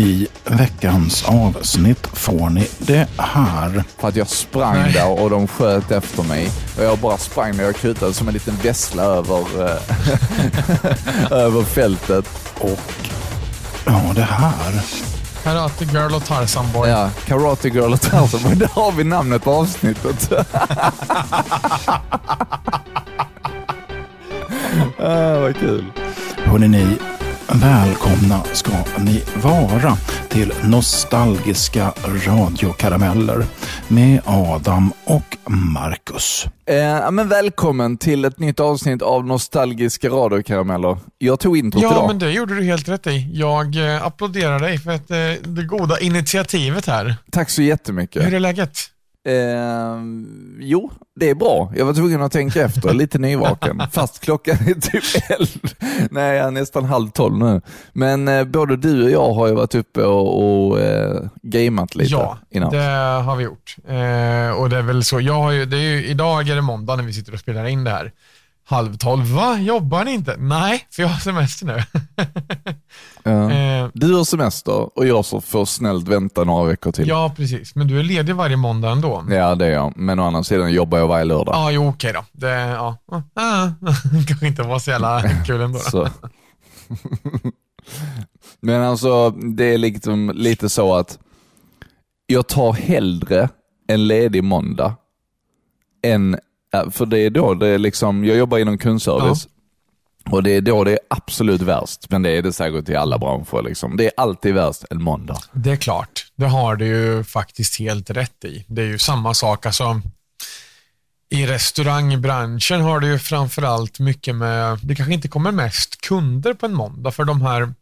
I veckans avsnitt får ni det här. För att jag sprang där och de sköt efter mig. Och jag bara sprang där jag kutade som en liten vessla över, eh, över fältet. Och ja, det här. Karate Girl och Tarzan Boy. Ja, Karate Girl och Tarzan Boy. Där har vi namnet på avsnittet. ah, vad kul. Hörrni ni, välkomna ska ni vara till nostalgiska radiokarameller med Adam och Marcus. Eh, men välkommen till ett nytt avsnitt av Nostalgiska radiokarameller. Jag tog introt Ja, idag. men det gjorde du helt rätt i. Jag eh, applåderar dig för ett, eh, det goda initiativet här. Tack så jättemycket. Hur är läget? Eh, jo, det är bra. Jag var tvungen att tänka efter, lite nyvaken. Fast klockan är typ elv. Nej, jag är nästan halv tolv nu. Men eh, både du och jag har ju varit uppe och, och eh, gameat lite Ja, innan. det har vi gjort. Eh, och det är väl så. Jag har ju, det är ju, idag är det måndag när vi sitter och spelar in det här. Halv tolv. Va? Jobbar ni inte? Nej, för jag har semester nu. Ja. eh, Du har semester och jag så får snällt vänta några veckor till. ja, precis. Men du är ledig varje måndag ändå. Ja, det är jag. Men å andra sidan jobbar jag varje lördag. Ja, jo, okej då. Det, ja. Ah, kanske inte var så jävla kul ändå. Då. Men alltså, det är liksom lite så att jag tar hellre en ledig måndag än, för det är då det är liksom, jag jobbar inom kundservice och det är då det är absolut värst, men det är det säkert i alla branscher. Liksom. Det är alltid värst en måndag. Det är klart. Det har du ju faktiskt helt rätt i. Det är ju samma sak. Alltså, I restaurangbranschen har du ju framförallt mycket med, det kanske inte kommer mest kunder på en måndag, för de här,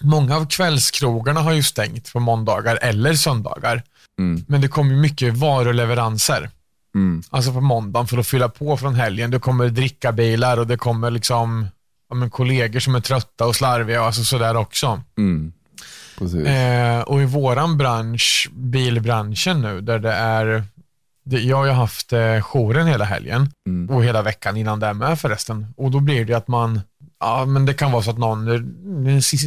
många av kvällskrogarna har ju stängt på måndagar eller söndagar. Mm. Men det kommer mycket varuleveranser. Mm. Alltså på måndagen för att fylla på från helgen. Det kommer drickabilar och det kommer liksom ja, men kollegor som är trötta och slarviga och alltså sådär också. Mm. Eh, och i våran bransch, bilbranschen nu, där det är jag har ju haft eh, jouren hela helgen Mm. och hela veckan innan det med förresten. Och då blir det att man, ja men det kan vara så att någon,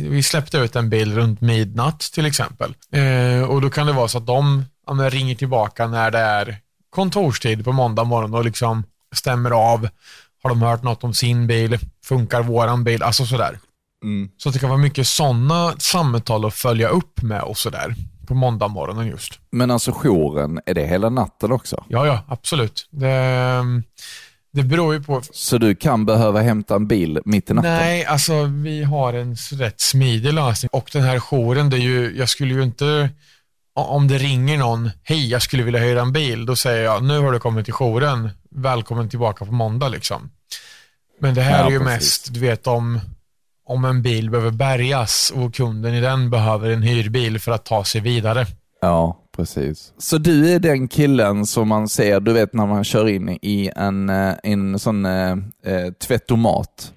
vi släppte ut en bil runt midnatt till exempel. Eh, och då kan det vara så att de ja, ringer tillbaka när det är kontorstid på måndag morgon och liksom stämmer av. Har de hört något om sin bil? Funkar våran bil? Alltså sådär. Mm. Så det kan vara mycket sådana samtal att följa upp med och sådär på måndag morgonen just. Men alltså jouren, är det hela natten också? Ja, ja, absolut. Det, det beror ju på. Så du kan behöva hämta en bil mitt i natten? Nej, alltså vi har en rätt smidig lösning och den här jouren, det är ju, jag skulle ju inte, om det ringer någon, hej jag skulle vilja hyra en bil, då säger jag, nu har du kommit till jouren, välkommen tillbaka på måndag liksom. Men det här Ja, är ju precis. mest, du vet om, om en bil behöver bärgas och kunden i den behöver en hyrbil för att ta sig vidare. Ja, precis. Så du är den killen som man ser, du vet när man kör in i en, eh, en sån eh, eh, tvättomat,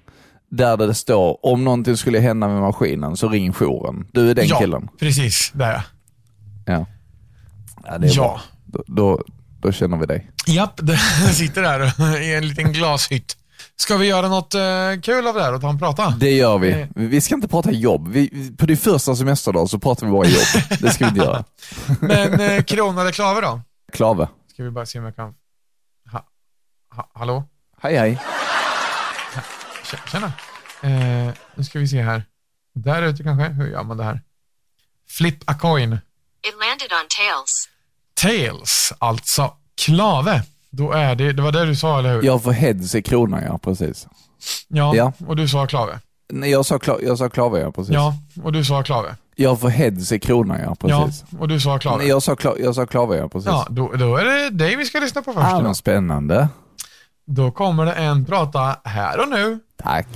där det står om någonting skulle hända med maskinen så ring jouren. Du är den ja, killen? precis. Där ja. Ja. ja det är Ja. Då, då, då känner vi dig. Japp, det sitter där i en liten glashytt. Ska vi göra något eh, kul av det här och ta en prata? Det gör vi. Eh. Vi ska inte prata jobb. Vi, på din första semesterdag så pratar vi bara jobb. Det ska vi inte göra. Men eh, krona eller klave då? Klave. Ska vi bara se om jag kan... Ha, ha, hallå? Hej hej. Tj- Tjena. Eh, nu ska vi se här. Där ute kanske? Hur gör man det här? Flip a coin. It landed on tails. Tails, alltså klave. Då är det, det var det du sa, eller hur? Jag får heads i kronan, ja precis. Ja, Ja. och du sa klave. Nej, jag sa, kla, jag sa klave, ja precis. Ja, och du sa klave. Jag får heads i kronan, ja precis. Ja, och du sa klave. Nej, jag sa, kla, jag sa klave, ja precis. Ja, då, då är det dig vi ska lyssna på först. ah, spännande. Då kommer det en prata här och nu. Tack.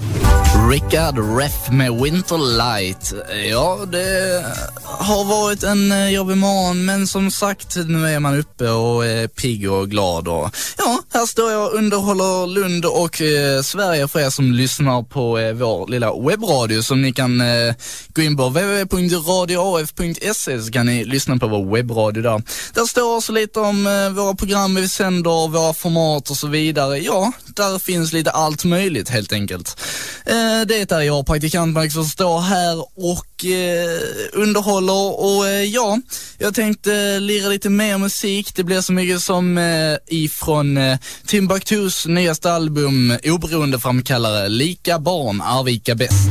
Rickard Reff med Winterlight. Ja, det har varit en eh, jobbig morgon, men som sagt, nu är man uppe och är pigg och glad. Och, ja, här står jag och underhåller Lund och eh, Sverige för er som lyssnar på eh, vår lilla webbradio som ni kan eh, gå in på www.radioaf.se så kan ni lyssna på vår webbradio där. Där står också lite om eh, våra program vi sänder, våra format och så vidare. Ja, där finns lite allt möjligt helt enkelt. Eh, det är jag, praktikant Max, som står här och eh, underhåller och eh, ja, jag tänkte lira lite mer musik. Det blir så mycket som eh, ifrån eh, Timbuktus nyaste album Oberoende framkallare Lika barn Arvika bäst.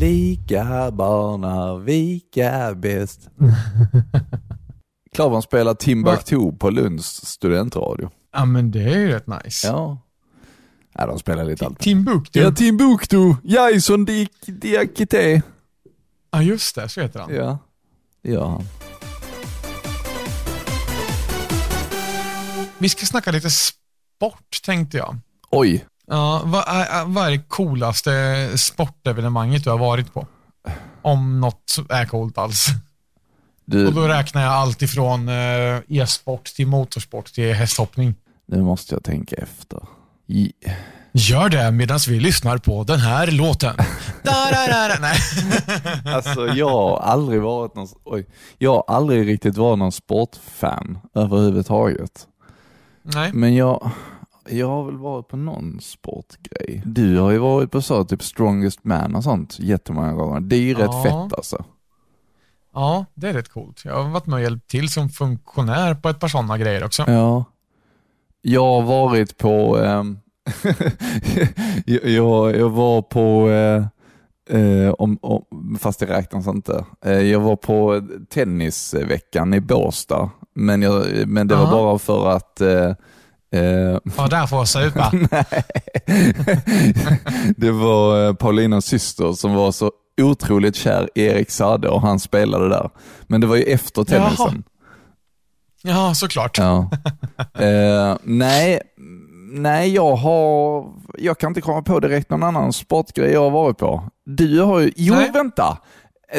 Lika barn Arvika bäst. Klavern spelar Timbuktu på Lunds studentradio. Ja, men det är ju rätt nice. Ja. Ja, de spelar lite allt. Timbuktu. Ja, Timbuktu, Jason Diakité. Ja, just det. Så heter han. Ja, ja. Vi ska snacka lite sport, tänkte jag. Oj, Ja, vad är, vad är det coolaste sportevenemanget du har varit på? Om något är coolt alls. du, Och då räknar jag allt ifrån eh, e-sport till motorsport till hästhoppning. nu måste jag tänka efter. I, Gör det medan vi lyssnar på den här låten. Da, da, da, da. Nej. alltså jag har aldrig varit någon, oj, jag har aldrig riktigt varit någon sportfan överhuvudtaget. Nej. Men jag, jag har väl varit på någon sportgrej. Du har ju varit på så typ strongest man och sånt jättemånga gånger. Det är ju rätt Ja. fett alltså. Ja, det är rätt coolt. Jag har varit med och hjälpt till som funktionär på ett par sådana grejer också. Ja. Jag har varit på, ehm, jag, jag, var på, eh, eh, om, om, fast det räknas inte, eh, jag var på tennisveckan i Båstad. Men, jag, men det var Aha. bara för att eh, Ja, där får jag supa. det var Paulinas syster som var så otroligt kär i Erik Sade och han spelade där. Men det var ju efter Jaha. tennisen. Ja, såklart. Ja. Eh, nej, nej jag har, jag kan inte komma på direkt någon annan sportgrej jag har varit på. Du har ju, jo Nej. vänta,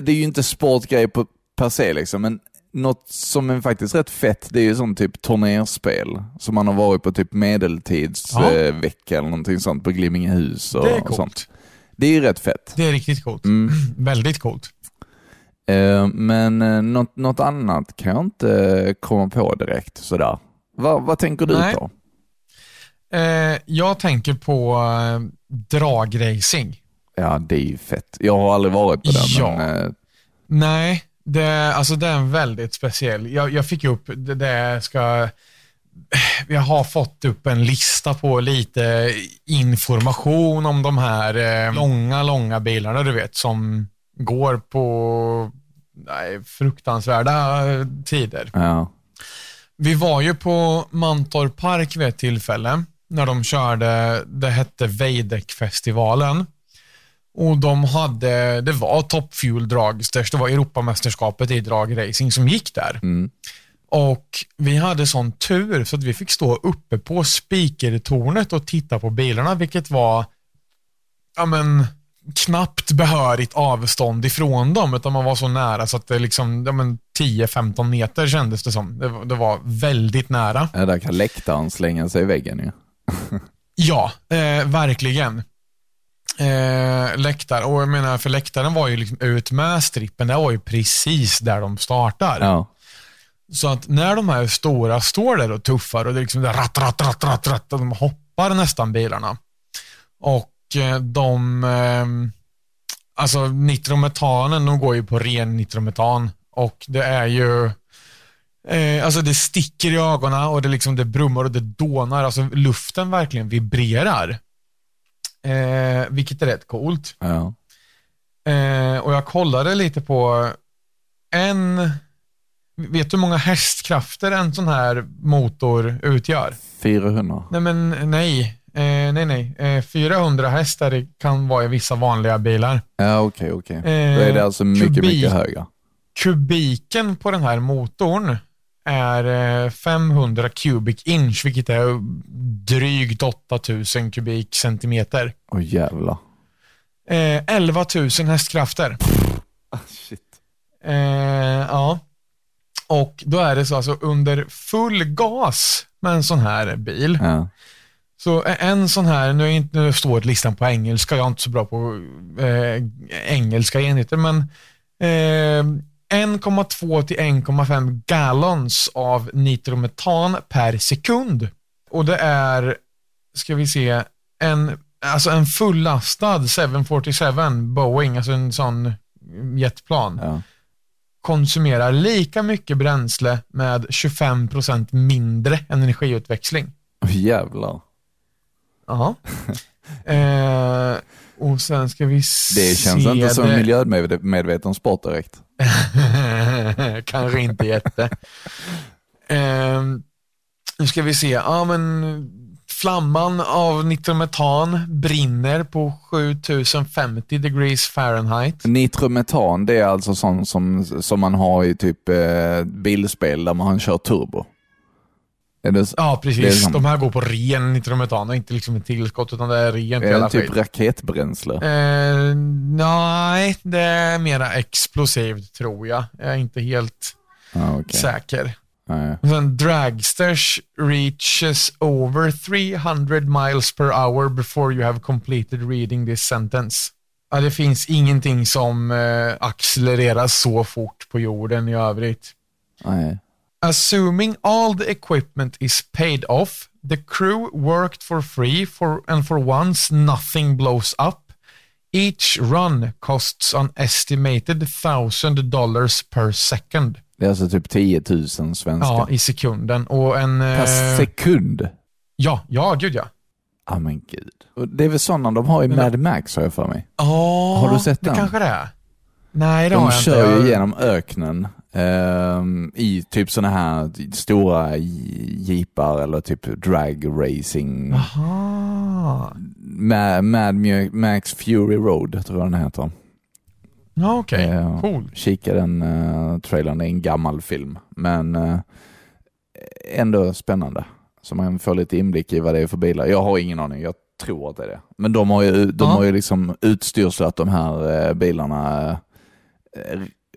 det är ju inte sportgrej på, per se liksom, men något som är faktiskt rätt fett, det är ju sånt typ turnerspel som man har varit på typ Ja. medeltidsvecka vecka eller någonting sånt på Glimmingehus och, Det är och sånt. coolt. Det är ju rätt fett. Det är riktigt coolt. Mm. Väldigt coolt. Eh, men eh, något, något annat kan jag inte komma på direkt sådär. Va, vad tänker du Nej. på? Eh, jag tänker på eh, dragracing. Ja, det är ju fett. Jag har aldrig varit på det, Ja. men eh, Nej, det, alltså det är en väldigt speciell. Jag, jag fick upp, det, det ska, jag har fått upp en lista på lite information om de här eh, långa, långa bilarna du vet som går på nej, fruktansvärda eh, tider. ja. Vi var ju på Mantorp Park vid ett tillfälle när de körde, det hette Veideck-festivalen. Och de hade, det var Top Fuel Dragsters, det var Europamästerskapet i dragracing som gick där. Mm. Och vi hade sån tur så att vi fick stå uppe på spikertornet och titta på bilarna, vilket var ja men, knappt behörigt avstånd ifrån dem, utan man var så nära så att det liksom, ja men 10-15 meter kändes det som. Det, var- det var väldigt nära. ja, där kan läktaren slänga sig i väggen ju. Ja, eh, verkligen. Eh, läktar, och jag menar, för läktaren var ju liksom ut med strippen, det var ju precis där de startar. Ja. Så att när de här stora står där och tuffar och det är liksom där ratt, ratt, ratt, ratt, ratt, och de hoppar nästan bilarna. Och eh, de, eh, alltså nitrometanen, de går ju på ren nitrometan och det är ju, eh, alltså det sticker i ögonen och det liksom det brummar och det dånar, alltså luften verkligen vibrerar. Eh, vilket är rätt coolt. ja. Eh, och jag kollade lite på en, vet du hur många hästkrafter en sån här motor utgör? 400. Nej men nej, eh, nej nej. Eh, 400 hästar kan vara i vissa vanliga bilar. Ja, okej, okej. Då Eh, är det alltså mycket, kubik. mycket högre. Kubiken på den här motorn är eh, 500 cubic inch, vilket är drygt 8000 kubikcentimeter. Åh jävlar. Eh, 11 000 hästkrafter. Ah, shit. Eh, ja. Och då är det så alltså under full gas med en sån här bil. Ja. Så en sån här, nu, är inte, nu står listan på engelska, jag är inte så bra på eh, engelska enheter, men eh, 1,2 till 1,5 gallons av nitrometan per sekund. Och det är, ska vi se, en alltså en fullastad 747 Boeing, alltså en sån jetplan, Ja. konsumerar lika mycket bränsle med 25% mindre energiutväxling. Oh, jävlar. Ja. eh, och sen ska vi se. Det känns inte som det- en miljömedveten sport direkt. Kanske inte jätte. Ehm, nu ska vi se. Ja, men flamman av nitrometan brinner på 7050 degrees Fahrenheit. Nitrometan, det är alltså sånt som, som man har i typ eh, bilspel där man kör turbo. Det, Ja, Det precis. De här går på ren nitrometan och inte liksom ett tillskott, utan det är rent är det typ skiten. raketbränsle? Eh, nej, det är mera explosivt tror jag. Jag är inte helt Ja, okej. säker. Och sen dragsters reaches over 300 miles per hour before you have completed reading this sentence. Ja, det finns ingenting som eh, accelererar så fort på jorden i övrigt. Nej. Assuming all the equipment is paid off, the crew worked for free for, and for once nothing blows up. Each run costs an estimated thousand dollars per second. Det är alltså typ 10 000 svenska. Ja, i sekunden. Och en... Per eh, sekund? ja, ja, gud ja. Ja men gud. Det är väl sådana de har i Mad Max har jag för mig. Ja, Har du sett det den? kanske det är. Nej, det har De jag kör inte. ju Jag- genom öknen ehm, i typ sådana här stora jeepar eller typ drag racing. Aha. Mad, Mad Max Fury Road tror jag den heter. Ja, okej. Ja. Cool. Kika den uh, trailern, det är en gammal film. Men eh, ändå spännande. Så man får lite inblick i vad det är för bilar. Jag har ingen aning, jag tror att det är det. Men de har ju, de Ja. har ju liksom utstyrslat de här eh, bilarna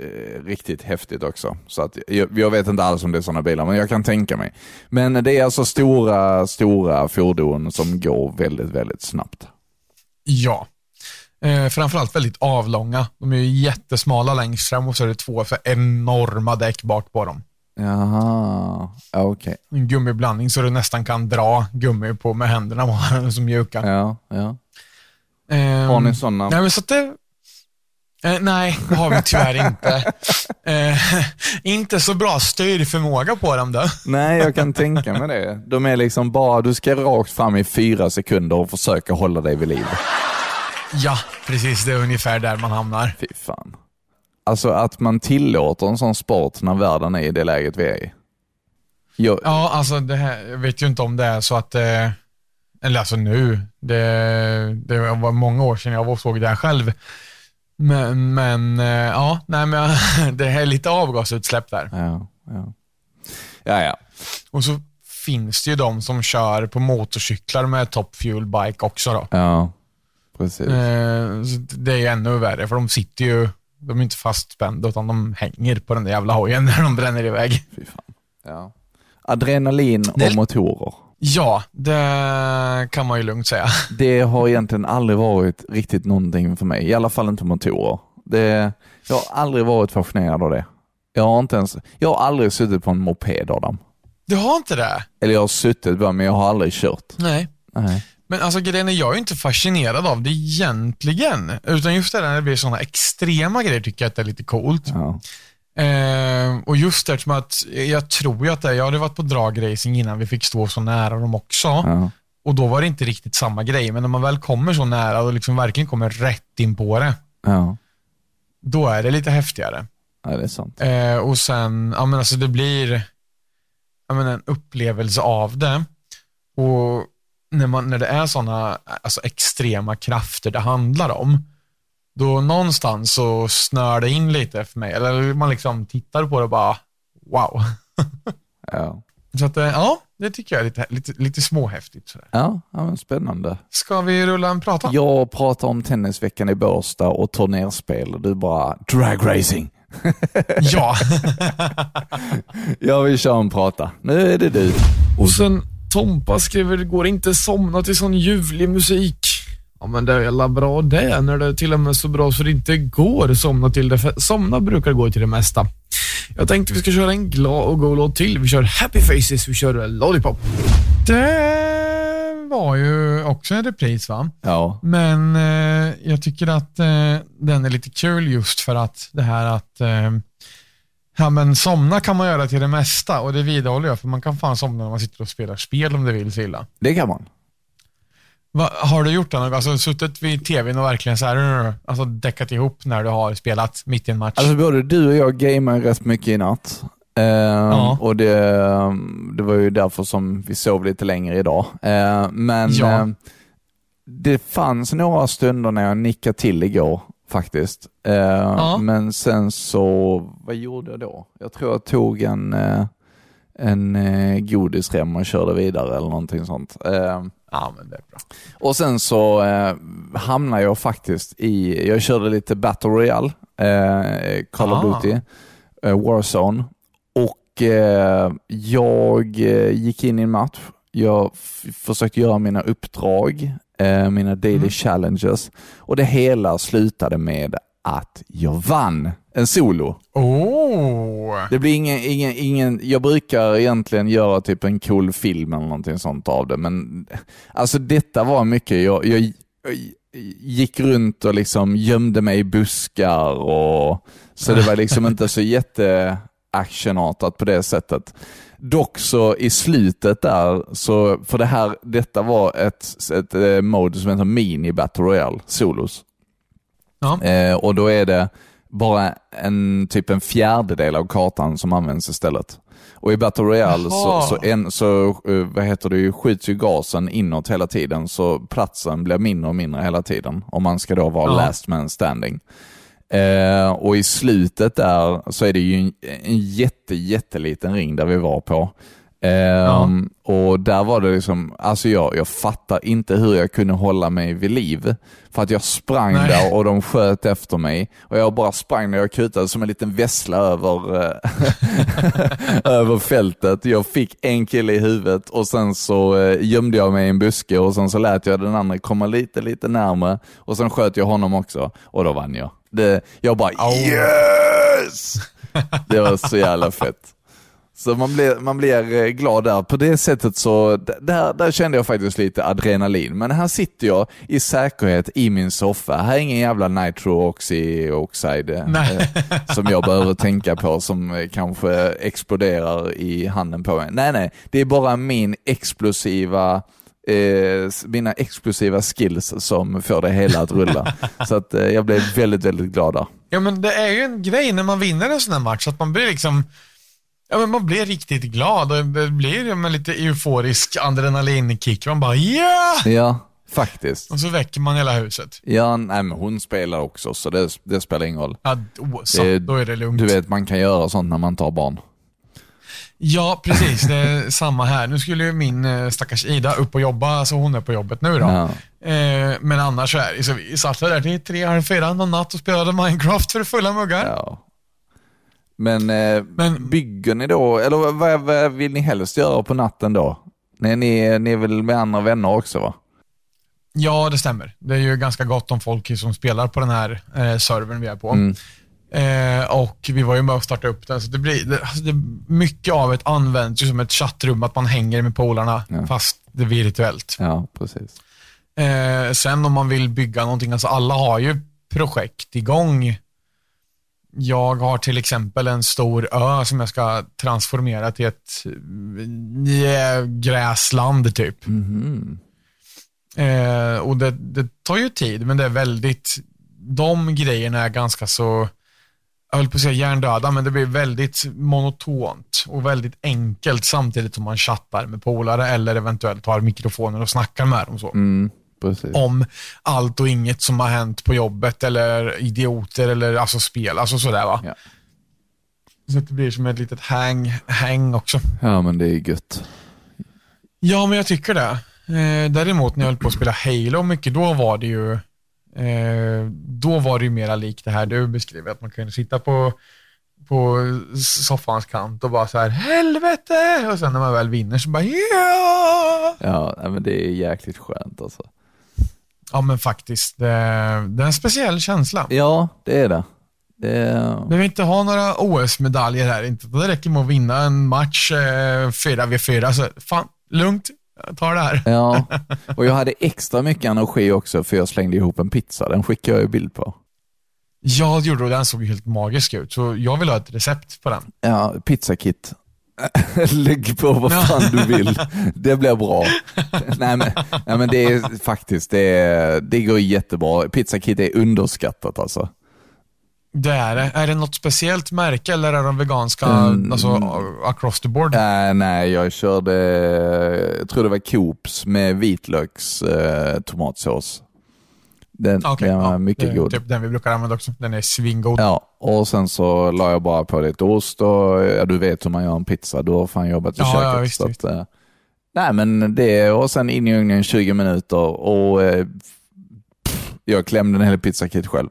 eh, riktigt häftigt också. Så att jag, jag vet inte alls om det är sådana bilar, men jag kan tänka mig. Men det är alltså stora, stora fordon som går väldigt, väldigt snabbt. Ja. Eh, framförallt väldigt avlånga. De är ju jättesmala längst fram och så är det två för enorma däck bak på dem. Jaha, ja, okej. En gummiblandning så du nästan kan dra gummi på med händerna som mjuka. Ja, ja. Ehm, Har ni sådana? Nej, men så det... Eh, nej, det har vi tyvärr inte. Eh, inte så bra styrförmåga på dem då. Nej, jag kan tänka mig det. De är liksom bara, du ska rakt fram i fyra sekunder och försöka hålla dig vid liv. Ja, precis. Det är ungefär där man hamnar. Fy fan. Alltså att man tillåter en sån sport när världen är i det läget vi är i. Jag, Ja, alltså det här, jag vet ju inte om det är så att, eh, eller alltså nu, det, det var många år sedan jag såg det här själv. Men, men eh, ja, nej men det är lite avgasutsläpp där. ja, ja. Ja, ja. Och så finns det ju de som kör på motorcyklar med top fuel bike också då. Ja, precis. Eh, det är ju ännu värre, för de sitter ju, de är inte fastspända utan de hänger på den där jävla hojen när de bränner iväg. Fy fan. Ja. Adrenalin och motorer. Ja, det kan man ju lugnt säga. Det har egentligen aldrig varit riktigt någonting för mig. I alla fall inte motorer. Det, jag har aldrig varit fascinerad av det. Jag har inte ens, jag har aldrig suttit på en moped Adam. Du har inte det? Eller jag har suttit på men jag har aldrig kört. Nej. Nej. Men alltså grejen är, jag är inte fascinerad av det egentligen. Utan just det där när det blir sådana extrema grejer tycker jag att det är lite coolt. Ja. Eh, och just det som att, jag tror ju att det, jag hade varit på dragracing innan vi fick stå så nära dem också. Ja. Och då var det inte riktigt samma grej. Men när man väl kommer så nära och liksom verkligen kommer rätt in på det, Ja. då är det lite häftigare. ja, det är sant. Eh, och sen, ja men alltså det blir menar, en upplevelse av det. Och när, man, när det är sådana alltså extrema krafter det handlar om, då någonstans så snör det in lite för mig. Eller man liksom tittar på det och bara, wow. Ja. Så att, eh, ja, det tycker jag är lite, lite, lite småhäftigt. Sådär. Ja, ja men spännande. Ska vi rulla en prata? Jag pratar om tennisveckan i Båstad och turnerspel och du bara dragracing. Ja. Jag vill köra en prata. Nu är det du. Och sen Tompa skriver, det går inte somna till sån ljuvlig musik. Ja men det är jävla bra det, när det är till och med så bra så det inte går somna till det. För somna brukar gå till det mesta. Jag tänkte vi ska köra en glad och god låt till. Vi kör Happy Faces, vi kör Lollipop. Det var ju också en repris va? Ja. Men eh, jag tycker att eh, den är lite kul just för att det här att eh, Ja men somna kan man göra till det mesta och det vidhåller jag för man kan fan somna när man sitter och spelar spel om det vill så illa. Det kan man. Va, har du gjort det någon gång? Alltså suttit vid tvn och verkligen så här, alltså däckat ihop när du har spelat mitt i en match? Alltså både du och jag gamear rätt mycket i natt. Eh, Och det, det var ju därför som vi sov lite längre idag. Eh, men Ja. eh, det fanns några stunder när jag nickade till igår faktiskt. Eh, Men sen så, vad gjorde jag då? Jag tror jag tog en, eh, en eh, godisrem och körde vidare eller någonting sånt. Ja, men det är bra. och sen så eh, hamnade jag faktiskt i, jag körde lite Battle Royale, eh, Call of Ah. Duty, eh, Warzone och eh, jag eh, gick in i en match. Jag försökte göra mina uppdrag, eh, mina daily Mm. challenges och det hela slutade med att jag vann en solo. Oh! Det blir ingen, ingen, ingen, jag brukar egentligen göra typ en cool film eller någonting sånt av det, men alltså detta var mycket, jag, jag, jag gick runt och liksom gömde mig i buskar och så det var liksom inte så jätte actionartat på det sättet. Dock så i slutet där, så, för det här, detta var ett, ett, ett mode som heter Mini Battle Royale, Solos. Ja. Eh, och då är det bara en typ en fjärdedel av kartan som används istället. Och i Battle Royale så, så, en, så eh, vad heter det, ju, skjuts ju gasen inåt hela tiden så platsen blir mindre och mindre hela tiden om man ska då vara Ja. last man standing. Eh, och i slutet där så är det ju en, en jätte, jätteliten ring där vi var på. Eh, Och där var det liksom, alltså jag, jag fattar inte hur jag kunde hålla mig vid liv. För att jag sprang Nej. där och de sköt efter mig och jag bara sprang när jag kutade som en liten vessla över, eh, över fältet. Jag fick en kille i huvudet och sen så eh, gömde jag mig i en buske och sen så lät jag den andra komma lite, lite närmare och sen sköt jag honom också och då vann jag. Det, jag bara yes! Det var så jävla fett. Så man blir, man blir eh, glad där. På det sättet så, där, där kände jag faktiskt lite adrenalin. Men här sitter jag i säkerhet i min soffa. Här är ingen jävla nitro oxy oxide eh, Nej. som jag behöver tänka på som eh, kanske exploderar i handen på mig. Nej, nej. Det är bara min explosiva eh, mina explosiva skills som får det hela att rulla. Så att eh, jag blev väldigt, väldigt glad där. Ja, men det är ju en grej när man vinner en sån här match, att man blir liksom Ja, men man blir riktigt glad och det blir men lite euforisk adrenalinkick. Man bara ja! Ja, faktiskt. Och så väcker man hela huset. Ja, nej, men hon spelar också så det, det spelar ingen roll. Ja, då, så, Det- då är det lugnt. Du vet, man kan göra sånt när man tar barn. Ja, precis. Det är samma här. Nu skulle ju min eh, stackars Ida upp och jobba, så hon är på jobbet nu då. Ja. Eh, men annars så är det så vi satt där till tre, halv fyra någon natt och spelade Minecraft för fulla muggar. Ja. Men, eh, Men- bygger ni då, eller vad- vad, vill ni helst göra på natten då? Nej, ni, ni är väl med andra vänner också va? Ja, det stämmer. Det är ju ganska gott om folk som spelar på den här eh, servern vi är på. Mm. Eh, och vi var ju med och startade upp den, så det blir, det, alltså det, mycket av ett används ju som ett chattrum, att man hänger med polarna, Ja. fast det är virtuellt. Ja, precis. Eh, sen om man vill bygga någonting, alltså alla har ju projekt igång. Jag har till exempel en stor ö som jag ska transformera till ett eh, gräsland typ. Mhm. Eh, och det, det tar ju tid, men det är väldigt, de grejerna är ganska så, jag höll på att säga hjärndöda, men det blir väldigt monotont och väldigt enkelt samtidigt som man chattar med polare eller eventuellt har mikrofoner och snackar med dem så. Mm, precis. Om allt och inget som har hänt på jobbet eller idioter eller alltså spel, alltså sådär va. Ja. Så att det blir som ett litet hang, hang också. Ja, men det är gött. Ja, men jag tycker det. Eh, däremot när jag höll på att spela Halo mycket, då var det ju eh, då var det ju mera likt det här du beskriver, att man kunde sitta på, på soffans kant och bara så här helvete! Och sen när man väl vinner så bara ja! Ja, men det är jäkligt skönt alltså. Ja, men faktiskt. Det, det är en speciell känsla. Ja, det är det. det är... Vi inte ha några OS-medaljer här, inte. Det räcker med att vinna en match eh, 4v4. Så, fan, lugnt. Jag tar det här. Ja, och jag hade extra mycket energi också för jag slängde ihop en pizza. Den skickade jag ju bild på. Ja, det gjorde du den såg helt magisk ut. Så jag vill ha ett recept på den. Ja, pizzakit. Lägg på vad fan du vill. Det blir bra. nej, men, nej men det är faktiskt, det, är, det går jättebra. Pizzakit är underskattat alltså. Det är det. Är det något speciellt märke eller är de veganska, Mm. alltså across the board? Äh, nej, jag körde, jag tror det var Coops med vitlöks eh, tomatsås. Den, Okej, den var ja, mycket är god. Typ den vi brukar använda också. Den är svingod. Ja, och sen så la jag bara på lite ost och ja, du vet hur man gör en pizza. Du har fan jobbat i Ja, köket. ja, visst, så visst. Att, eh, nej, men det och sen in i ugnen 20 minuter och eh, pff, jag klämde en hel pizzakit själv.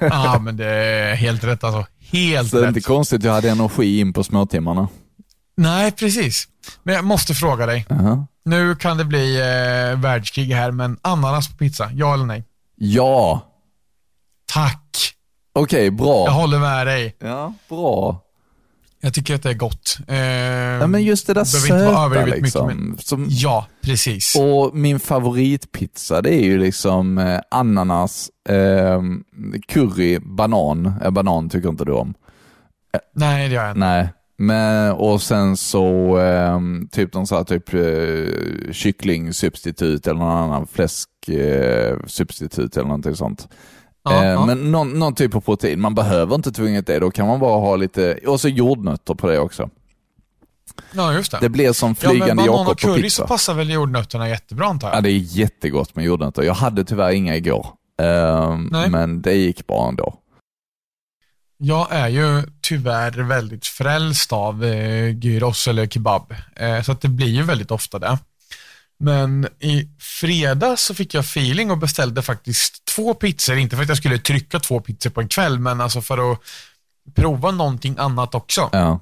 Ja, men det är helt rätt alltså. Helt Så det är rätt. inte konstigt jag hade energi in på småtimmarna. Nej, precis. Men jag måste fråga dig. Jaha. Nu kan det bli eh, världskrig här, men ananas på pizza, ja eller nej? Ja, Tack. okej, bra. Jag håller med dig. Ja, bra. Jag tycker att det är gott. Eh, Ja, men just det där behöver inte vara söta liksom. mycket, Som, Ja, precis. och min favoritpizza det är ju liksom eh, ananas, eh, curry, banan. Eh, banan tycker inte du om. Nej, det gör jag inte. Nej. Men, och sen så eh, typ sån här typ eh, kycklingsubstitut eller någon annan fläsksubstitut eh, eller någonting sånt. Ja, eh, ja. Men någon, någon typ av protein. Man behöver inte tvunget det. Då kan man bara ha lite, och så jordnötter på det också. ja, just det. Det blir som ja, flygande banan Jakob på curry pizza. så passar väl jordnötterna jättebra antar jag? Ja, det är jättegott med jordnötter. Jag hade tyvärr inga igår. Ehm, men det gick bra ändå. Jag är ju tyvärr väldigt frälst av eh, gyros eller kebab, eh, så att det blir ju väldigt ofta det. Men i fredags så fick jag feeling och beställde faktiskt två pizzor, inte för att jag skulle trycka två pizzor på en kväll, men alltså för att prova någonting annat också. Ja.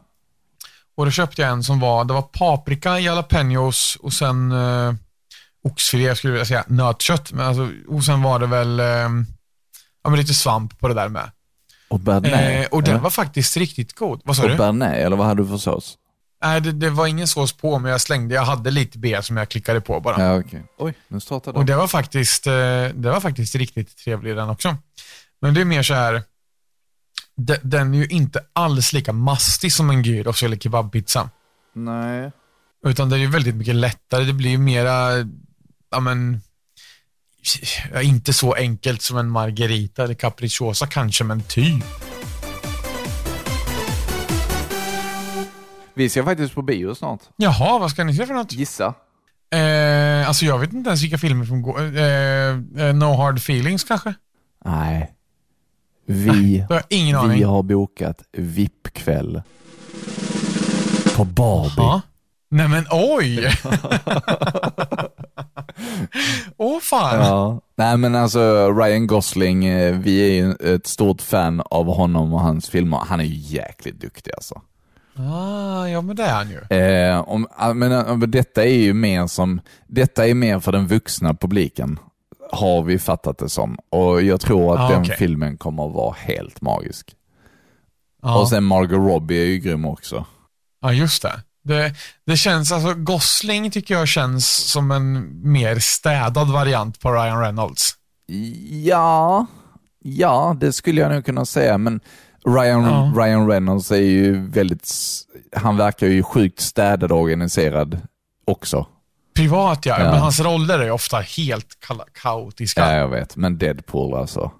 Och då köpte jag en som var, det var paprika, jalapenos och sen eh, oxfilé, skulle jag vilja säga, nötkött. Men alltså, och sen var det väl eh, ja, men lite svamp på det där med. Och bearnaise. Eh, och den eller? var faktiskt riktigt god. Vad sa Och du? bearnaise, eller vad hade du för sås? Nej, det, det var ingen sås på, men jag slängde, jag hade lite B som jag klickade på bara. Ja, okej. Oj, nu startade Och den. det var faktiskt, eh, det var faktiskt riktigt trevlig den också. Men det är mer så här, de- den är ju inte alls lika mastig som en gyros eller kebabpizza. Nej. Utan det är ju väldigt mycket lättare. Det blir ju mera, ja men, inte så enkelt som en margarita eller capricciosa kanske, men typ. Vi ska faktiskt på bio snart. Jaha, vad ska ni se för något? Gissa. Eh, alltså jag vet inte ens vilka filmer som går. Eh, eh, no hard feelings kanske? Nej. Vi, Det har vi aning. har bokat VIP-kväll. På Barbie. Ja. Nej men oj! Åh fan. Ja. Nej men alltså Ryan Gosling, eh, vi är ju ett stort fan av honom och hans filmer. Han är ju jäkligt duktig alltså. Ah, ja men det är han ju. Eh, om, ah, men, eh, men detta är ju mer som, detta är mer för den vuxna publiken. Har vi fattat det som. Och jag tror att Ah, den okej. filmen kommer att vara helt magisk. Ja. Och sen Margot Robbie är ju grym också. ja, just det. Det. Det känns, alltså Gosling tycker jag känns som en mer städad variant på Ryan Reynolds. Ja, ja det skulle jag nog kunna säga. Men Ryan, Ja. Ryan Reynolds är ju väldigt, han verkar ju sjukt städad och organiserad också. Privat ja, Ja. men hans roller är ofta helt kaotiska. Ja, jag vet. Men Deadpool alltså.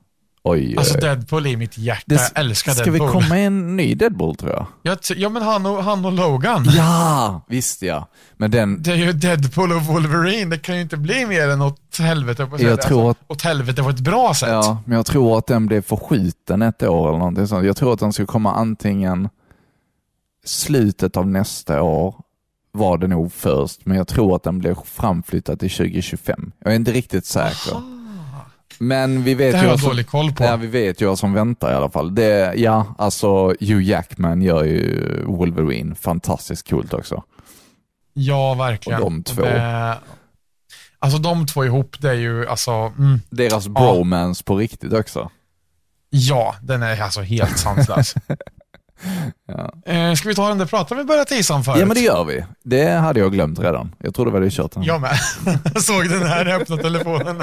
Oj, Alltså. Deadpool är i mitt hjärta. Det- jag älskar Ska Deadpool. vi komma en ny Deadpool tror jag? Jag ja men han och, han och Logan. Ja, visst ja. Men den, Det är ju Deadpool och Wolverine. Det kan ju inte bli mer än åt helvete på Jag det. tror alltså, Åt helvete på ett bra sätt. ja, men jag tror att den blev förskjuten ett år eller någonting sånt. Jag tror att den ska komma antingen slutet av nästa år var det nog först, men jag tror att den blev framflyttad till 2025. Jag är inte riktigt säker. Men vi vet Det ju har jag dålig koll på. Ja, vi vet ju vad som väntar i alla fall. Det, ja, alltså Hugh Jackman gör ju Wolverine fantastiskt coolt också. Ja, verkligen. Och de två. Det, alltså de två ihop, det är ju alltså, mm, Deras bromance på riktigt också. ja, den är alltså helt sanslös. Ja. Eh, ska vi ta den där pratan vi började tisa om förut? ja, men det gör vi. Det hade jag glömt redan. Jag trodde vi hade kört den. Jag med. Såg den här när jag öppnade telefonen.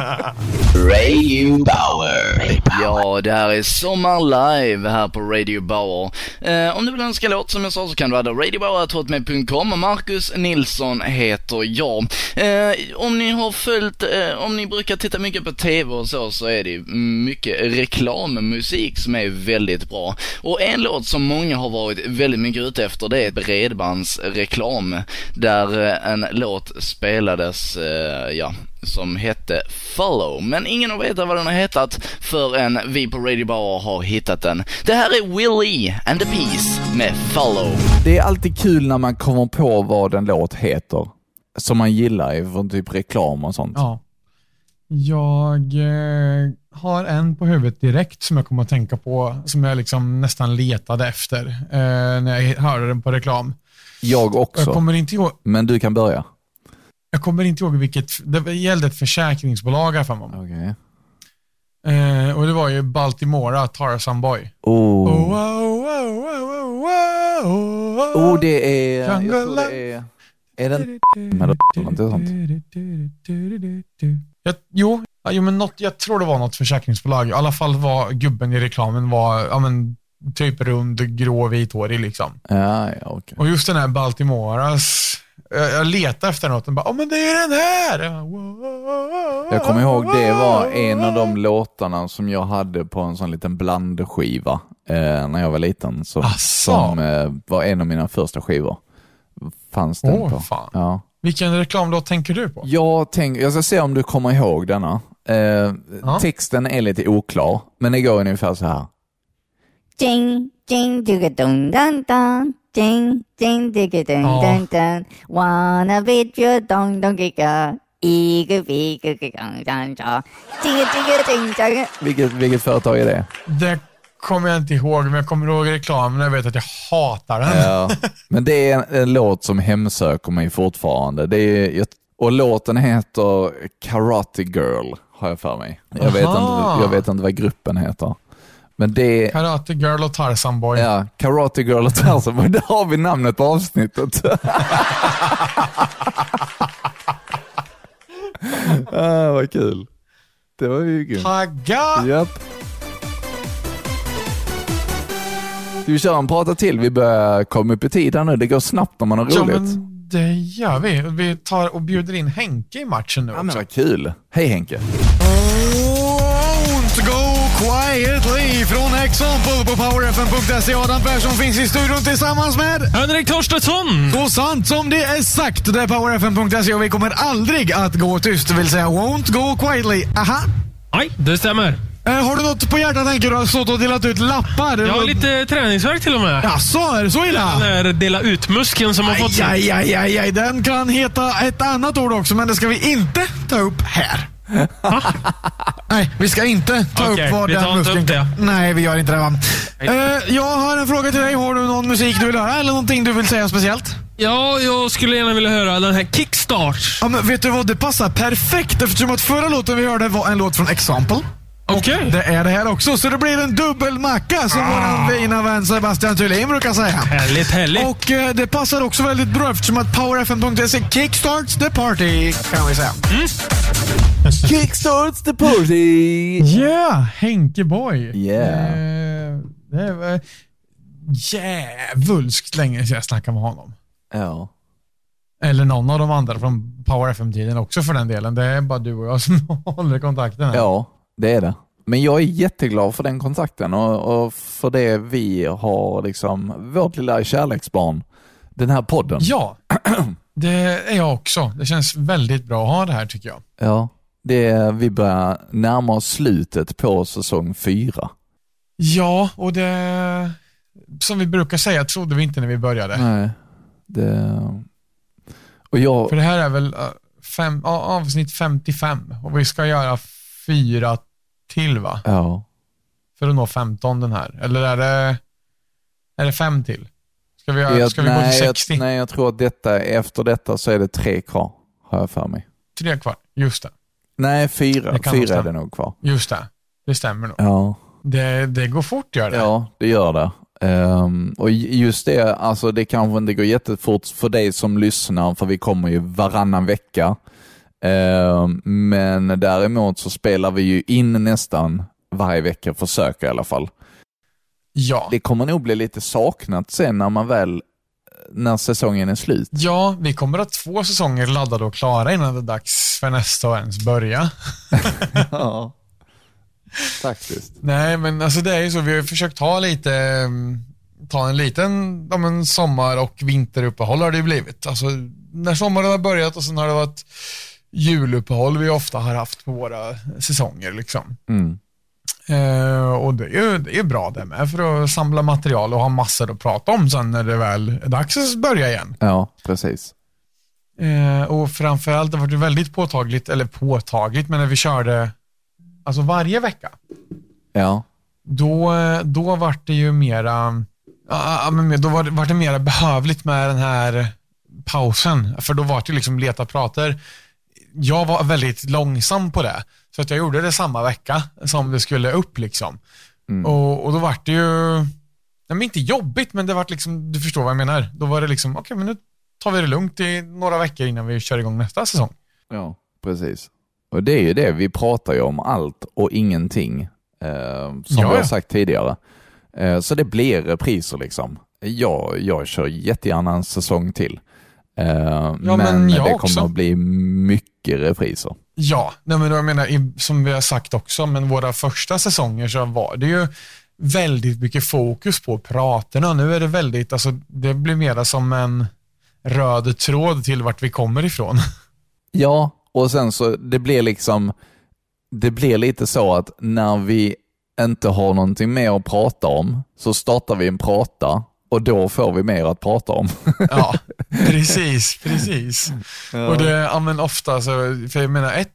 Radio Bauer. Ja, det här är Sommar Live här på Radio Bauer. Eh, om du vill önska låt som jag sa så kan du adda radiobauer.hotmail.com. Marcus Nilsson heter jag. Eh, om ni har följt, eh, om ni brukar titta mycket på TV och så, så är det mycket reklammusik som är väldigt bra. Och en låt som många har varit väldigt mycket ute efter, det är bredbandsreklam. Där eh, en låt spelades, eh, ja, som hette Follow. Men ingen har vetat vad den har hetat förrän vi på Radio Bauer har hittat den. Det här är Willie and the Peace med Follow. Det är alltid kul när man kommer på vad en låt heter. Som man gillar från typ reklam och sånt. Ja. Jag eh, har en på huvudet direkt som jag kommer att tänka på, som jag liksom nästan letade efter eh, när jag hörde den på reklam. Jag också. Jag kommer inte ihåg, Men du kan börja. jag kommer inte ihåg vilket, det gällde ett försäkringsbolag här för mig. Okej. Eh, och det var ju Baltimora, Tarzan Boy. Oh. Oh, oh, oh, oh, oh, oh, oh, det är... Jag tror det är... Är den... eller något sånt? Jag, jo, ja, jo, men något, jag tror det var något försäkringsbolag. I alla fall var gubben i reklamen var ja, men, typ rund, grå, vithårig liksom. Ja, ja, okej. Och just den här Baltimoras, jag, jag letade efter något och bara, oh, men det är den här! Jag kommer ihåg det var en av de låtarna som jag hade på en sån liten blandskiva eh, när jag var liten. Som, som eh, var en av mina första skivor. Fanns den Åh, på. fan. Ja. Vilken reklamlåt tänker du på? Jag, tänk, jag ska se om du kommer ihåg denna. Eh, Texten är lite oklar, men det går ungefär så här. Ding, ding, dun dun dun. Ding, ding, digga dun Ja. dun dun. Wanna beat you dong dong giga. Iga viga giga dun dun dun. Digga digga ding ding. Vilket, vilket företag är det? Det kommer jag inte ihåg, men jag kommer ihåg reklamen och jag vet att jag hatar den. Ja. Men det är en, en låt som hemsöker mig fortfarande. Det är, och låten heter Karate Girl, har jag för mig. Jag vet, Aha. inte, jag vet inte vad gruppen heter. Men det Karate Girl och Tarzan Boy. ja, Karate Girl och Tarzan, men där har vi namnet på avsnittet. ah, vad kul. Det var ju grymt. Tagga! Japp. Ska vi köra en prata till? Vi börjar komma upp i tid här nu. Det går snabbt när man har roligt. Ja, men det gör vi. Vi tar och bjuder in Henke i matchen nu Ja, men också. vad kul. Hej Henke. Won't go quietly från Example på powerfm.se. Adam Persson finns i studion tillsammans med Henrik Torstensson! Så sant som det är sagt. Det är powerfm.se och vi kommer aldrig att gå tyst, det vill säga won't go quietly. Aha. Nej, det stämmer. Eh, har du något på hjärtat tänker du? har stått och delat ut lappar? Jag har lite träningsvärk till och med. Jaså, är det så illa? Den där dela ut-muskeln som har fått... Aj, aj, aj, aj, den kan heta ett annat ord också, men det ska vi inte ta upp här. Nej, vi ska inte ta Okej, upp vad vi tar den inte upp det. Nej, vi gör inte det va. Eh, jag har en fråga till dig. Har du någon musik du vill höra eller någonting du vill säga speciellt? Ja, jag skulle gärna vilja höra den här Kickstart. Ja, men vet du vad? Det passar perfekt eftersom att förra låten vi hörde var en låt från Example. Okej. Det är det här också, så det blir en dubbelmacka som Ah. vår fina vän Sebastian Thulin brukar säga. Härligt, härligt. Och eh, det passar också väldigt bra eftersom att powerfm.se kickstarts the party, kan vi säga. Kickstarts the party! Yeah, Henke Boy. Yeah. Eh, det var djävulskt länge sedan jag snackade med honom. Ja. Eller någon av de andra från Power FM-tiden också för den delen. Det är bara du och jag som håller kontakten här. ja, det är det. Men jag är jätteglad för den kontakten och, och för det vi har, liksom, vårt lilla kärleksbarn, den här podden. Ja, det är jag också. Det känns väldigt bra att ha det här tycker jag. Ja, det är, vi börjar närma oss slutet på säsong fyra. Ja, och det som vi brukar säga trodde vi inte när vi började. Nej, det... Och jag... För det här är väl eh, fem, avsnitt 55 och vi ska göra fyra till va? Ja. För att nå 15 den här. Eller är det, är det fem till? Ska vi, Jag, ska vi gå nej, till jag, 60? nej, jag tror att detta, efter detta så är det tre kvar, har jag för mig. Tre kvar. Just det. Nej, fyra. Fyra är det nog kvar. Just det. Det stämmer nog. Ja, Det, det går fort gör det. ja det gör det. Ehm, och just det, alltså det kanske inte går jättefort för dig som lyssnar, för vi kommer ju varannan vecka. Ehm, men däremot så spelar vi ju in nästan varje vecka, försöker i alla fall. Ja. Det kommer nog bli lite saknat sen när man väl, när säsongen är slut. Ja, vi kommer att ha två säsonger laddade och klara innan det är dags för nästa att ens börja. ja, faktiskt. Nej, men alltså det är ju så. Vi har försökt ta lite, mm, ta en liten ja, men sommar och vinteruppehåll har det ju blivit. Alltså när sommaren har börjat och sen har det varit juluppehåll vi ofta har haft på våra säsonger liksom. Mm. Eh, och det är ju det är bra det med för att samla material och ha massor att prata om sen när det väl är dags att börja igen. Ja, precis. Eh, och framförallt, det var det väldigt påtagligt, eller påtagligt, men när vi körde alltså varje vecka, Ja, då, då var det ju mera, ja, ja, men då var det, var det mera behövligt med den här pausen. För då var det liksom leta prater. Jag var väldigt långsam på det, så att jag gjorde det samma vecka som det skulle upp. liksom. Och, och då var det ju, nej, men inte jobbigt, men det var liksom, du förstår vad jag menar. Då var det liksom, okej, men nu tar vi det lugnt i några veckor innan vi kör igång nästa säsong. ja, precis. Och det är ju det, vi pratar ju om allt och ingenting, eh, som Ja, vi har sagt tidigare. Eh, så det blir repriser liksom. Jag, jag kör jättegärna en säsong till. Eh, men men jag det också. kommer att bli mycket repriser. Ja, nej men jag menar, som vi har sagt också, men våra första säsonger så var det ju väldigt mycket fokus på praterna. Nu är det väldigt, alltså det blir mera som en röd tråd till vart vi kommer ifrån. Ja, och sen så det blir liksom, det blir lite så att när vi inte har någonting mer att prata om så startar vi en prata och då får vi mer att prata om. Ja, precis, precis. Och det, ja men ofta så, för jag menar ett,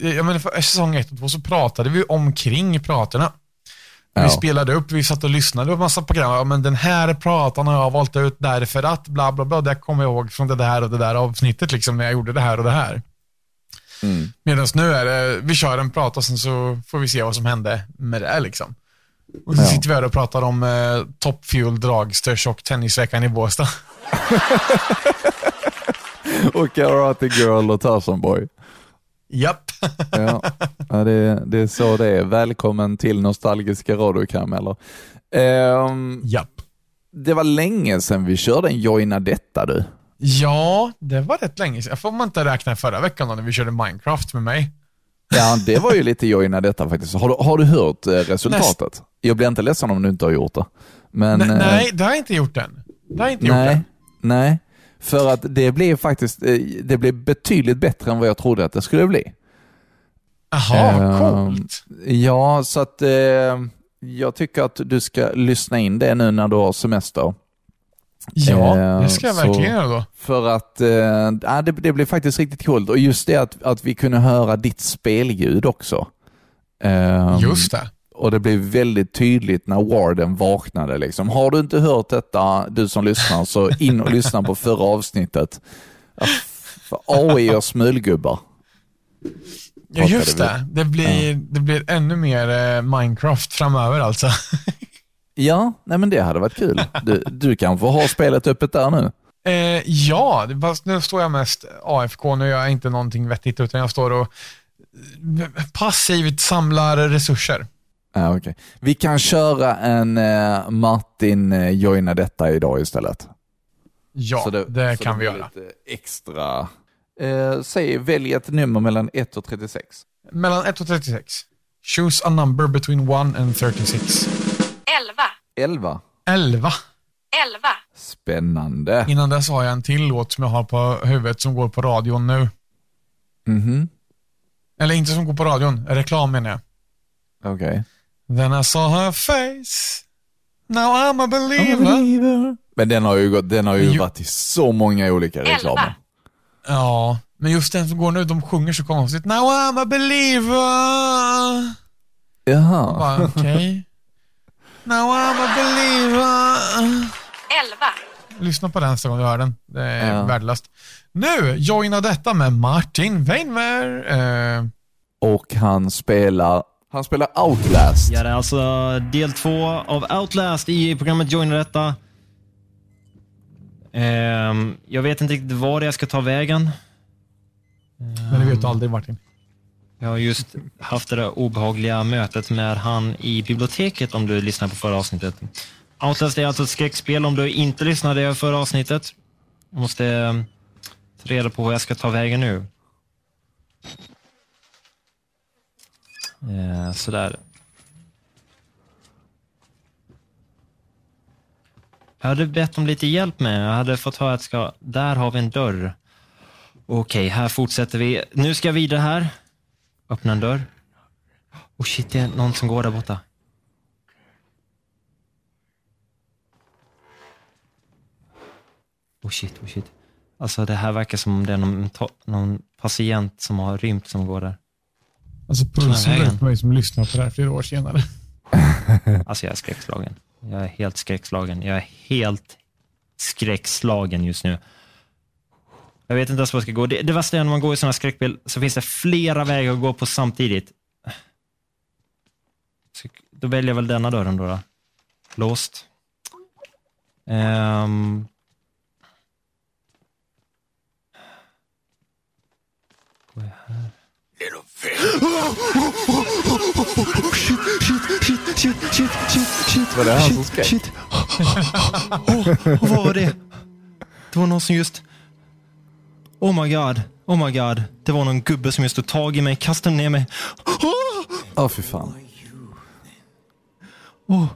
jag menar för säsong ett och två så pratade vi omkring praterna. Vi Ja. spelade upp, vi satt och lyssnade på massa program. Ja, men den här pratan har jag valt ut därför att bla bla bla. Det kommer jag ihåg från det där och det där avsnittet liksom när jag gjorde det här och det här. Mm. Medan nu är det, vi kör en prat och sen så får vi se vad som hände med det liksom. Och så Ja. sitter vi här och pratar om eh, Top Fuel, Dragsters och Tennisveckan i Båstad. och Karate Girl och Tarzan Boy. Japp. Ja, ja det, det är så det är. Välkommen till nostalgiska radiokarameller. Ehm, Japp. det var länge sedan vi körde en Joina detta du. Ja, det var rätt länge sedan. Får man inte räkna förra veckan då när vi körde Minecraft med mig? Ja, det var ju lite Joina detta faktiskt. Har du, har du hört eh, resultatet? Jag blir inte ledsen om du inte har gjort det. Men, nej, eh, nej, det har jag inte gjort än. Det har jag inte gjort nej, än. nej. För att det blev faktiskt, eh, det blev betydligt bättre än vad jag trodde att det skulle bli. Jaha, Ehm, coolt. Ja, så att eh, jag tycker att du ska lyssna in det nu när du har semester. Ja, eh, det ska jag så- verkligen göra då. För att ja, det, det blev faktiskt riktigt coolt. Och just det att, att vi kunde höra ditt spelljud också. Ehm, Just det. Och det blev väldigt tydligt när Warden vaknade. Liksom. Har du inte hört detta, du som lyssnar, så in och lyssna på förra avsnittet. AI och smulgubbar. Ja, just det. Det blir, det blir ännu mer eh, Minecraft framöver alltså. Ja, nej men det hade varit kul. Du, du kan få ha spelet öppet där nu. Eh, ja, det, fast nu står jag mest AFK. Nu gör jag inte någonting vettigt, utan jag står och eh, passivt samlar resurser. Ja, okay. Vi kan köra en eh, Martin eh, joina detta idag istället. Ja, det, så kan vi göra. Extra. Eh, säg, välj ett nummer mellan 1 och 36. Mellan 1 och 36. Choose a number between 1 and 36. 11, 11. 11. 11, Spännande. Innan dess har jag en till låt som jag har på huvudet som går på radion nu. Mhm. Eller inte som går på radion, reklam menar jag. Okej. Then I saw her face. Now I'm a believer. Men den har ju, gått, den har ju Jo. varit i så många olika Elva. reklamer. Ja, men just den som går nu, de sjunger så konstigt. Now I'm a believer. Jaha. Okej. Now I'm a believer. 11, Lyssna på den nästa gång du hör den. Det är Ja. värdelöst. Nu, joina detta med Martin Weinmer. Eh, Och han spelar Han spelar Outlast. Ja, det är alltså del två av Outlast i programmet Joina detta. Ehm, jag vet inte riktigt var jag ska ta vägen. Men det vet du aldrig Martin. Jag har just haft det där obehagliga mötet med han i biblioteket om du lyssnar på förra avsnittet. Outlast är alltså ett skräckspel om du inte lyssnade på förra avsnittet. Jag måste ta reda på hur jag ska ta vägen nu. Eh, sådär. Jag hade bett om lite hjälp med. Jag hade fått höra att ska, där har vi en dörr. Okej, här fortsätter vi. Nu ska jag vidare här. Öppna en dörr. Oh shit, det är någon som går där borta. Oh shit, oh shit. Alltså det här verkar som om det är någon, någon patient som har rymt som går där. Alltså pulsen ut på mig som lyssnar på det här flera år senare. Alltså jag är skräckslagen. Jag är helt skräckslagen. Jag är helt skräckslagen just nu. Jag vet inte ens vad jag ska gå. Det, det värsta är när man går i sådana skräckspel så finns det flera vägar att gå på samtidigt. Så, då väljer jag väl denna dörren då. då. Låst. Ehm. Går jag här? Var det han som skrek? Shit. Åh, och vad var det? Det var någon som just... Oh my god. Oh my god. Det var någon gubbe som just tog tag i mig, kastade ner mig. Åh! Ja, fy fan. Åh.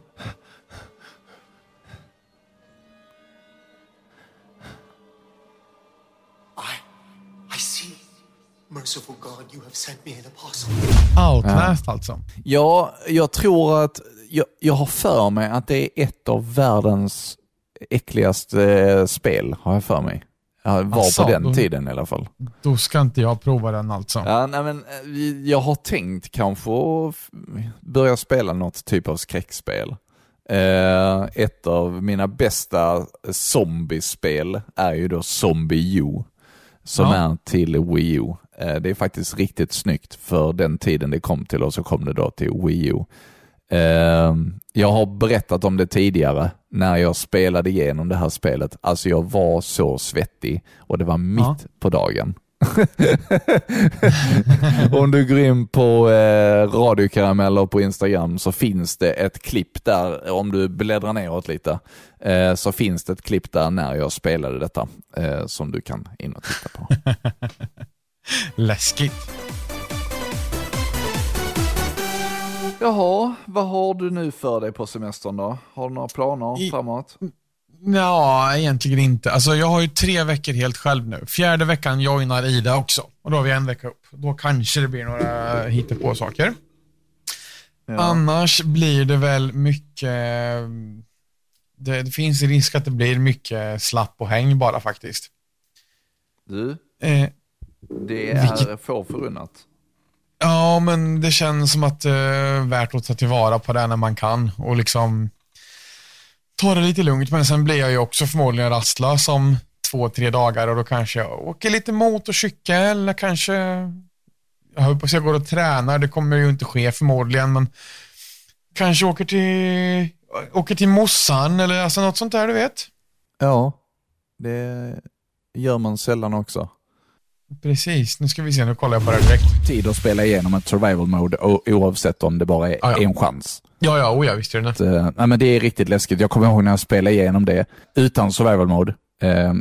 I see. Merciful God, you have sent me an apostle. Outlast alltså. Ja, jag tror att, jag, jag har för mig att det är ett av världens äckligaste eh, spel, har jag för mig. Ja, var Asså, på den då- tiden i alla fall. Då ska inte jag prova den alltså. Ja, nej, men eh, jag har tänkt kanske börja spela något typ av skräckspel. Eh, ett av mina bästa zombiespel är ju då Zombie U, som Ja. är till Wii U. Eh, det är faktiskt riktigt snyggt för den tiden det kom till och så kom det då till Wii U. Eh, jag har berättat om det tidigare när jag spelade igenom det här spelet. Alltså jag var så svettig och det var mitt Ja. på dagen. Om du går in på eh, radiokarameller på Instagram så finns det ett klipp där, om du bläddrar neråt lite, eh, så finns det ett klipp där när jag spelade detta eh, som du kan in och titta på. Läskigt. Jaha, vad har du nu för dig på semestern då? Har du några planer I- framåt? Ja, egentligen inte. Alltså, jag har ju tre veckor helt själv nu. Fjärde veckan joinar Ida också. Och då har vi en vecka upp. Då kanske det blir några hittepå saker. Ja. Annars blir det väl mycket... Det, det finns risk att det blir mycket slapp och häng bara faktiskt. Du, Eh, det är få förunnat ja, men det känns som att det är värt att ta tillvara på det när man kan och liksom ta det lite lugnt. Men sen blir jag ju också förmodligen rastlös om två, tre dagar och då kanske jag åker lite motorcykel eller kanske jag hoppas jag går och tränar. Det kommer ju inte ske förmodligen, men kanske åker till, åker till mossan eller alltså något sånt där, du vet. Ja, det gör man sällan också. Precis, nu ska vi se, nu kollar jag på det direkt. Tid att spela igenom ett survival mode oavsett om det bara är Ja, ja. en chans. Ja, ja, oh, ja visst är det det. Eh, nej, men det är riktigt läskigt. Jag kommer ihåg när jag spelade igenom det utan survival mode. Eh,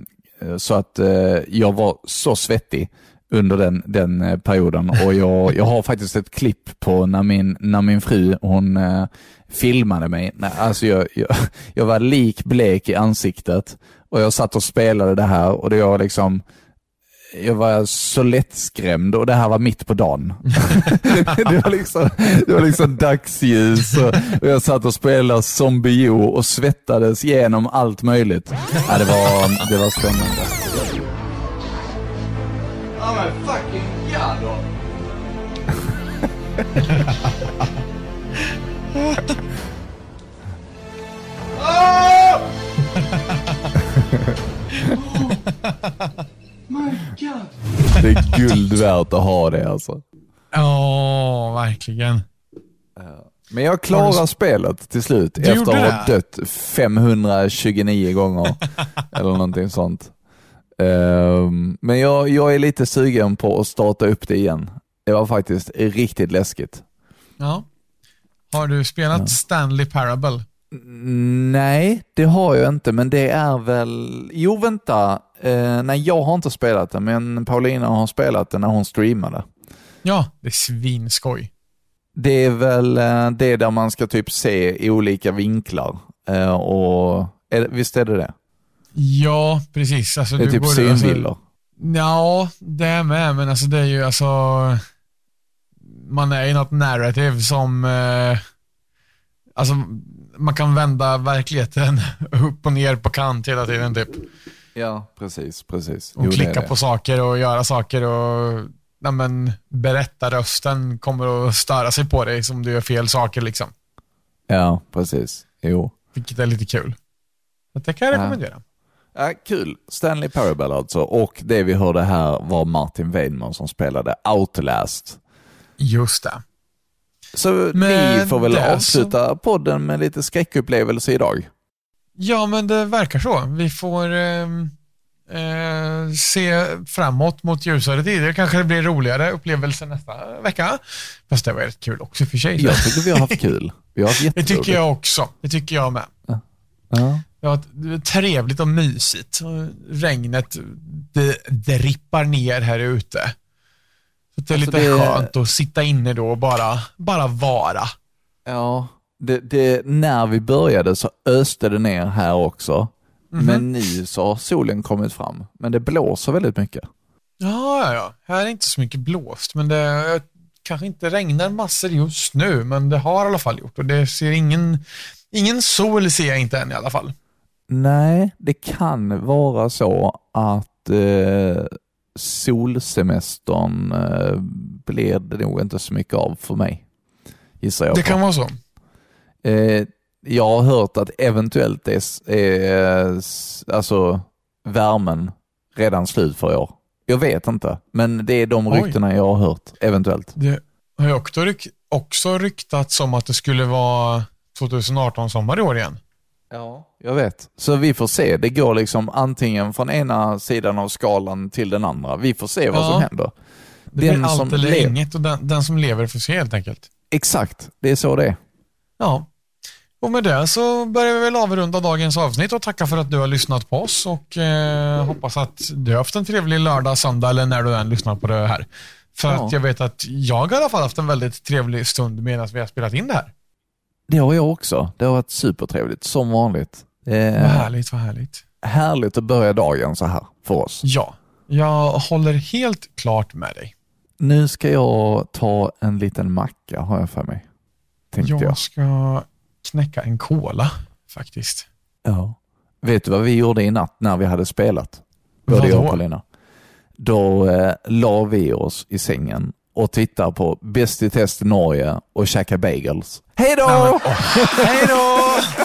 så att eh, jag var så svettig under den, den eh, perioden och jag, jag har faktiskt ett klipp på när min, när min fru hon eh, filmade mig. Nej, Alltså jag, jag, jag var likblek i ansiktet och jag satt och spelade det här och det var liksom jag var så lättskrämd och det här var mitt på dagen. det, var liksom, det var liksom dagsljus och, och jag satt och spelade Zombie och svettades genom allt möjligt. Ja, det, var, det var spännande. Oh my fucking god då. My god. Det är guld värt att ha det alltså. Ja, verkligen. Men jag klarar spelet till slut Du efter att ha dött 529 gånger. eller någonting sånt. Ehm, men jag, jag är lite sugen på att starta upp det igen. Det var faktiskt riktigt läskigt. Ja. Har du spelat Ja. Stanley Parable? Nej, det har jag inte, men det är väl... Jo, vänta. Eh, nej, jag har inte spelat det, men Paulina har spelat det när hon streamade. Ja, det är svinskoj. Det är väl eh, det där man ska typ se i olika vinklar. Eh, och, är, visst är det det? Ja, precis. Alltså, Det är du typ synvillor. Alltså, ja, det är med, men alltså det är ju alltså... Man är i något narrative som... Eh, alltså, man kan vända verkligheten upp och ner på kant hela tiden typ. Ja, precis, precis. Och Jo, klicka på saker och göra saker och ja, men, berättarrösten kommer att störa sig på dig som du gör fel saker liksom. Ja, precis. Jo. Vilket är lite kul. Så det kan jag Ja. rekommendera. Ja, kul. Stanley Parable alltså. Och det vi hörde här var Martin Weidman som spelade Outlast. Just det. Så Men vi får väl avsluta podden med lite skräckupplevelse idag. Ja, men det verkar så. Vi får ehm, eh, se framåt mot ljusare tider. Kanske det blir roligare upplevelser nästa vecka. Fast det var rätt kul också för sig. Jag tycker vi har haft kul. Vi har haft Det tycker jag också. Det tycker jag med. Ja. Var det var trevligt och mysigt. Regnet det, det rippar ner här ute. Så det är Alltså, lite det- skönt att sitta inne då och bara, bara vara. Ja, det, det, när vi började så öste det ner här också. Mhm. Men nu så har solen kommit fram. Men det blåser väldigt mycket. Ja, ja, ja. Här är det inte så mycket blåst, men det kanske inte regnar massor just nu, men det har i alla fall gjort och det ser ingen, ingen sol ser jag inte än i alla fall. Nej, det kan vara så att eh, solsemestern eh, blir det nog inte så mycket av för mig. Gissar jag Det på. kan vara så. Eh, jag har hört att eventuellt är, är alltså, värmen redan slut för i år. Jag vet inte, men det är de Oj. ryktena jag har hört, eventuellt. Det har ju också, ryk, också ryktats om att det skulle vara 2018 sommar i år igen. Ja. Jag vet. Så vi får se. Det går liksom antingen från ena sidan av skalan till den andra. Vi får se vad Ja. som händer. Det blir Den allt som eller inget och den, den som lever får se helt enkelt. Exakt, det är så det är. Ja. Och med det så börjar vi väl avrunda dagens avsnitt och tacka för att du har lyssnat på oss och eh, hoppas att du har haft en trevlig lördag, söndag eller när du än lyssnar på det här. För Ja. att jag vet att jag har i alla fall haft en väldigt trevlig stund medan vi har spelat in det här. Det har jag också. Det har varit supertrevligt, som vanligt. Eh, Vad härligt, vad härligt. härligt att börja dagen så här för oss. Ja, jag håller helt klart med dig. Nu ska jag ta en liten macka, har jag för mig. Tänkte jag. Jag ska knäcka en cola faktiskt. Ja. Vet du vad vi gjorde i natt när vi hade spelat? Både jag och Paulina. Då eh, la vi oss i sängen och tittade på Bäst i test Norge och käkade bagels. Hej då! Hej då!